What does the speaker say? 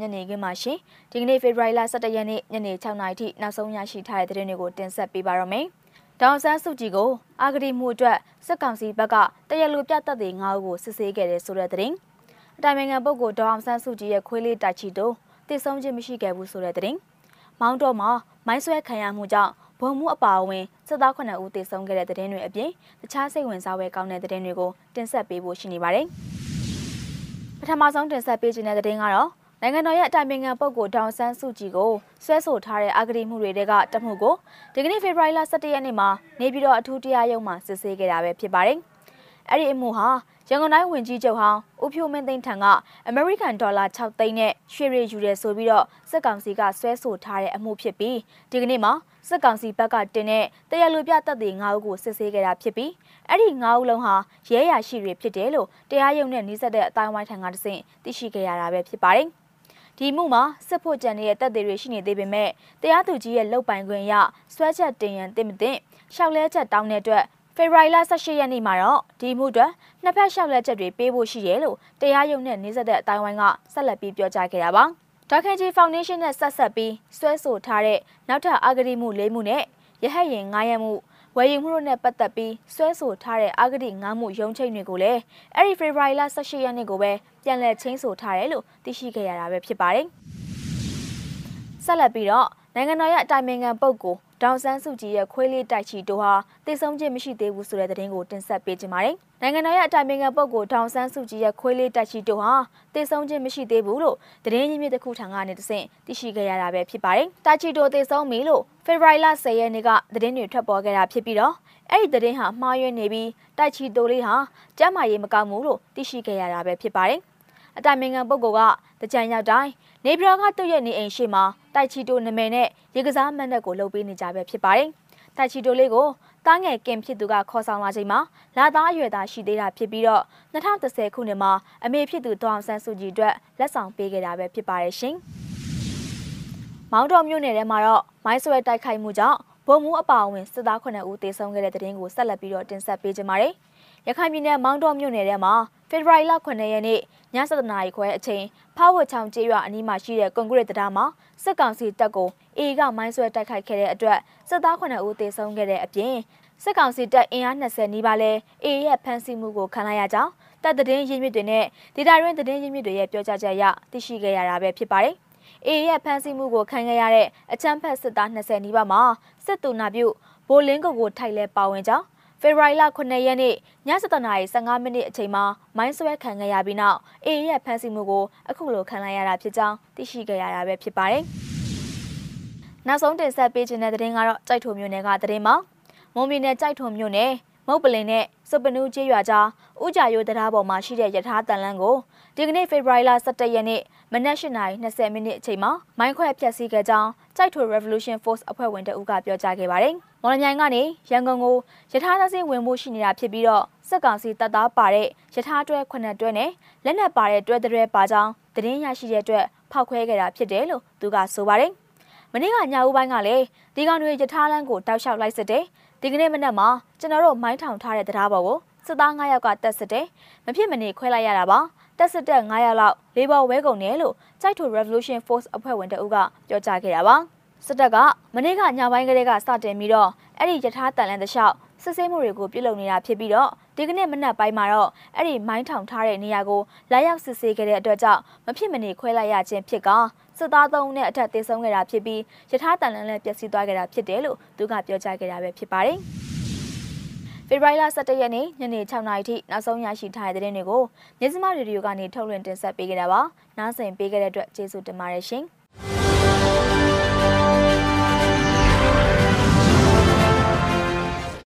ညနေခင်းမှာရှင်ဒီကနေ့ဖေဖော်ဝါရီလ17ရက်နေ့ညနေ6နာရီထိနောက်ဆုံးရရှိထားတဲ့သတင်းတွေကိုတင်ဆက်ပေးပါရမယ်။ဒေါအောင်ဆန်းစုကြည်ကိုအာဂတိမှုအတွက်စစ်ကောင်စီဘက်ကတရလူပြတ်သက်တွေ9ဦးကိုစစ်ဆေးခဲ့တဲ့ဆိုတဲ့သတင်း။အတိုင်ပင်ခံပုဂ္ဂိုလ်ဒေါအောင်ဆန်းစုကြည်ရဲ့ခွေးလေးတိုက်ချီတို့တည်ဆုံးခြင်းမရှိခဲ့ဘူးဆိုတဲ့သတင်း။မောင်းတော့မှာမိုင်းဆွဲခံရမှုကြောင့်ဘုံမှုအပါအဝင်စစ်သား9ဦးတည်ဆုံးခဲ့တဲ့သတင်းတွေအပြင်တခြားစိတ်ဝင်စားဖွယ်ကောင်းတဲ့သတင်းတွေကိုတင်ဆက်ပေးဖို့ရှိနေပါတယ်။ပထမဆုံးတင်ဆက်ပေးခြင်းတဲ့သတင်းကတော့ နိုင်ငံတော်ရဲ့အတိုင်ပင်ခံပုဂ္ဂိုလ်ဒေါန်ဆန်းစုကြည်ကိုဆွဲဆိုထားတဲ့အာဂတိမှုတွေတဲကတမှုကိုဒီကနေ့ဖေဖော်ဝါရီလ17ရက်နေ့မှာနေပြည်တော်အထူးတရားရုံးမှာစစ်ဆေးခဲ့တာပဲဖြစ်ပါတယ်။အဲ့ဒီအမှုဟာရန်ကုန်တိုင်းဝန်ကြီးချုပ်ဟောင်းဦးဖြိုးမင်းသိန်းထံကအမေရိကန်ဒေါ်လာ6သိန်းနဲ့ရွှေရည်ယူရဲဆိုပြီးတော့စစ်ကောင်စီကဆွဲဆိုထားတဲ့အမှုဖြစ်ပြီးဒီကနေ့မှာစစ်ကောင်စီဘက်ကတင်တဲ့တရားလူပြတပ်တွေ9ဦးကိုစစ်ဆေးခဲ့တာဖြစ်ပြီးအဲ့ဒီ9ဦးလုံးဟာရဲရရှိတွေဖြစ်တယ်လို့တရားရုံးနဲ့နှိစက်တဲ့အတိုင်းဝိုင်းထံကတဆင့်သိရှိခဲ့ရတာပဲဖြစ်ပါတယ်။ ဒီမှုမှာစစ်ဖို့ကြံနေတဲ့တပ်တွေရှိနေသေးပေမဲ့တရားသူကြီးရဲ့လုတ်ပိုင်ခွင့်ရဆွဲချက်တင်ရန်တင်မတင်ရှောက်လဲချက်တောင်းတဲ့အတွက်ဖေဖော်ဝါရီလ18ရက်နေ့မှာတော့ဒီမှုအတွက်နှစ်ဖက်လျှောက်လက်ချက်တွေပေးဖို့ရှိရဲလို့တရားရုံးနဲ့နှိစက်တဲ့အတိုင်းဝိုင်းကဆက်လက်ပြီးပြောကြားခဲ့တာပါ။ဒေါက်ခင်ဂျီဖောင်ဒေးရှင်းနဲ့ဆက်ဆက်ပြီးဆွဲဆိုထားတဲ့နောက်ထပ်အာဂတိမှု၄မှုနဲ့ရဟတ်ရင်9ရက်မှု ဝယ်ယူမှုတို့နဲ့ပတ်သက်ပြီးဆွဲဆိုထားတဲ့အာဂတိ9မှုရုံးချိန်တွေကိုလည်းအဲ့ဒီဖေဖော်ဝါရီလ18ရက်နေ့ကိုပဲပြန်လည်ချင်းဆိုထားတယ်လို့သိရှိခဲ့ရတာပဲဖြစ်ပါတယ်။ဆက်လက်ပြီးတော့နိုင်ငံတော်ရဲ့အတိုင်ပင်ခံပုဂ္ဂိုလ် ဒေါန်ဆန်းစုကြည်ရဲ့ခွေးလေးတိုက်ချီတို့ဟာတိတ်ဆုံးခြင်းမရှိသေးဘူးဆိုတဲ့သတင်းကိုတင်ဆက်ပေးကြပါမယ်။နိုင်ငံတော်ရဲ့အတိုင်ပင်ခံပုဂ္ဂိုလ်ဒေါန်ဆန်းစုကြည်ရဲ့ခွေးလေးတိုက်ချီတို့ဟာတိတ်ဆုံးခြင်းမရှိသေးဘူးလို့သတင်းရင်းမြစ်တစ်ခုထံကနေတဆင့်သိရှိခဲ့ရတာပဲဖြစ်ပါတယ်။တိုက်ချီတို့တိတ်ဆုံးပြီလို့ဖေဖော်ဝါရီလ10ရက်နေ့ကသတင်းတွေထွက်ပေါ်ခဲ့တာဖြစ်ပြီးတော့အဲ့ဒီသတင်းဟာမှားယွင်းနေပြီးတိုက်ချီတို့လေးဟာကျမ်းမာရေးမကောင်းဘူးလို့သိရှိခဲ့ရတာပဲဖြစ်ပါတယ်။ အတိုင်ပင်ခံပုဂ္ဂိုလ်ကတကြံရောက်တိုင်းနေပြည်တော်ကသူ့ရဲ့နေအိမ်ရှိမှာတိုက်ချီတိုနာမည်နဲ့ရေကစားမန်နဲ့ကိုလှုပ်ပေးနေကြပဲဖြစ်ပါတယ်။တိုက်ချီတိုလေးကိုတားငယ်ကင်ဖြစ်သူကခေါ်ဆောင်လာချိန်မှာလာသားအရွယ်သားရှိသေးတာဖြစ်ပြီးတော့2010ခုနှစ်မှာအမေဖြစ်သူဒေါအောင်ဆန်းစုကြည်အတွက်လက်ဆောင်ပေးခဲ့တာပဲဖြစ်ပါတယ်ရှင်။မောင်းတော်မြို့နယ်ထဲမှာတော့မိုင်းဆွဲတိုက်ခိုက်မှုကြောင့်ဗုံမှုအပါအဝင်စစ်သား9ဦးသေဆုံးခဲ့တဲ့တဲ့တင်ကိုဆက်လက်ပြီးတော့တင်ဆက်ပေးကြပါမယ်။ရခိုင်ပြည်နယ်မောင်းတော်မြို့နယ်ထဲမှာဖေဖော်ဝါရီလ9ရက်နေ့ ည7:00နာရီခွဲအချိန်ဖားဝတ်ချောင်းကျေးရွာအနီးမှာရှိတဲ့ကွန်ကရစ်တရားမှာစစ်ကောင်စီတပ်ကိုအေကမိုင်းဆွဲတိုက်ခိုက်ခဲ့တဲ့အတွက်စစ်သား9ဦးသေဆုံးခဲ့တဲ့အပြင်စစ်ကောင်စီတပ်အင်အား20နီးပါးလဲအေရဲ့ဖမ်းဆီးမှုကိုခံလိုက်ရကြောင်းတပ်သတင်းရင်းမြစ်တွေနဲ့ဒေတာရင်းသတင်းရင်းမြစ်တွေရဲ့ပြောကြားချက်အရသိရှိခဲ့ရတာပဲဖြစ်ပါတယ်။အေရဲ့ဖမ်းဆီးမှုကိုခံခဲ့ရတဲ့အချမ်းဖက်စစ်သား20နီးပါးမှာစစ်တူနာပြုဘိုလင်းကိုကိုထိုက်လဲပါဝင်ကြောင်း ဖေဖော်ဝါရီလ9ရက်နေ့ည7:15မိနစ်အချိန်မှာမိုင်းဆွဲခံခဲ့ရပြီးနောက်အေရဲ့ဖမ်းဆီးမှုကိုအခုလိုခံလိုက်ရတာဖြစ်ကြောင်းသိရှိခဲ့ရတာပဲဖြစ်ပါတယ်။နောက်ဆုံးတင်ဆက်ပေးခြင်းတဲ့သတင်းကတော့ကြိုက်ထုံမျိုးနယ်ကသတင်းမှာမုံပြည်နယ်ကြိုက်ထုံမျိုးနယ်မုတ်ပလင်နဲ့စပနူးကျေးရွာကြားဥကြရိုးတရားပေါ်မှာရှိတဲ့ယထာတန်လန်းကိုဒီကနေ့ဖေဖော်ဝါရီလ17ရက်နေ့မနက်8:20မိနစ်အချိန်မှာမိုင်းခွဲဖျက်ဆီးခဲ့ကြောင်းကြိုက်ထုံ Revolution Force အဖွဲ့ဝင်တအုပ်ကပြောကြားခဲ့ပါတယ်။ မော်လမြိုင်ကနေရန်ကုန်ကိုယထာသစင်းဝင်မှုရှိနေတာဖြစ်ပြီးတော့စက်ကောင်စီတပ်သားပါတဲ့ယထာတွဲခုနှစ်တွဲနဲ့လက်နက်ပါတဲ့တွဲတွဲပါကြောင်းသတင်းရရှိတဲ့အတွက်ဖောက်ခွဲခဲ့တာဖြစ်တယ်လို့သူကဆိုပါတယ်။မနေ့ကညဦးပိုင်းကလည်းဒီကောင်တွေယထာလန်းကိုတောက်လျှောက်လိုက်စစ်တယ်။ဒီကနေ့မနက်မှာကျွန်တော်တို့မိုင်းထောင်ထားတဲ့တရားပေါ်ကိုစစ်သား9ယောက်ကတက်စစ်တယ်။မဖြစ်မနေခွဲလိုက်ရတာပါ။တက်စစ်တဲ့9ယောက်လောက်လေးဘော်ဝဲကုန်တယ်လို့ကြိုက်ထူ Revolution Force အဖွဲ့ဝင်တအုပ်ကပြောကြားခဲ့တာပါ။ စစ်တပ်ကမနေ့ကညပိုင်းကလေးကစတင်ပြီးတော့အဲ့ဒီယထာတန်လန်တလျှောက်စစ်ဆေးမှုတွေကိုပြုလုပ်နေတာဖြစ်ပြီးတော့ဒီကနေ့မနက်ပိုင်းမှာတော့အဲ့ဒီမိုင်းထောင်ထားတဲ့နေရာကိုလာရောက်စစ်ဆေးခဲ့တဲ့အတွက်ကြောင့်မဖြစ်မနေခွဲလိုက်ရခြင်းဖြစ်ကစစ်သားသုံးနဲ့အထက်သေဆုံးခဲ့တာဖြစ်ပြီးယထာတန်လန်လည်းပျက်စီးသွားခဲ့တာဖြစ်တယ်လို့သူကပြောကြားခဲ့တာပဲဖြစ်ပါတယ်။ဖေဖော်ဝါရီလ17ရက်နေ့ညနေ6နာရီထိနောက်ဆုံးရရှိထားတဲ့သတင်းတွေကိုမြစမရေဒီယိုကနေထုတ်လွှင့်တင်ဆက်ပေးခဲ့တာပါ။နားဆင်ပေးခဲ့တဲ့အတွက်ကျေးဇူးတင်ပါတယ်ရှင်။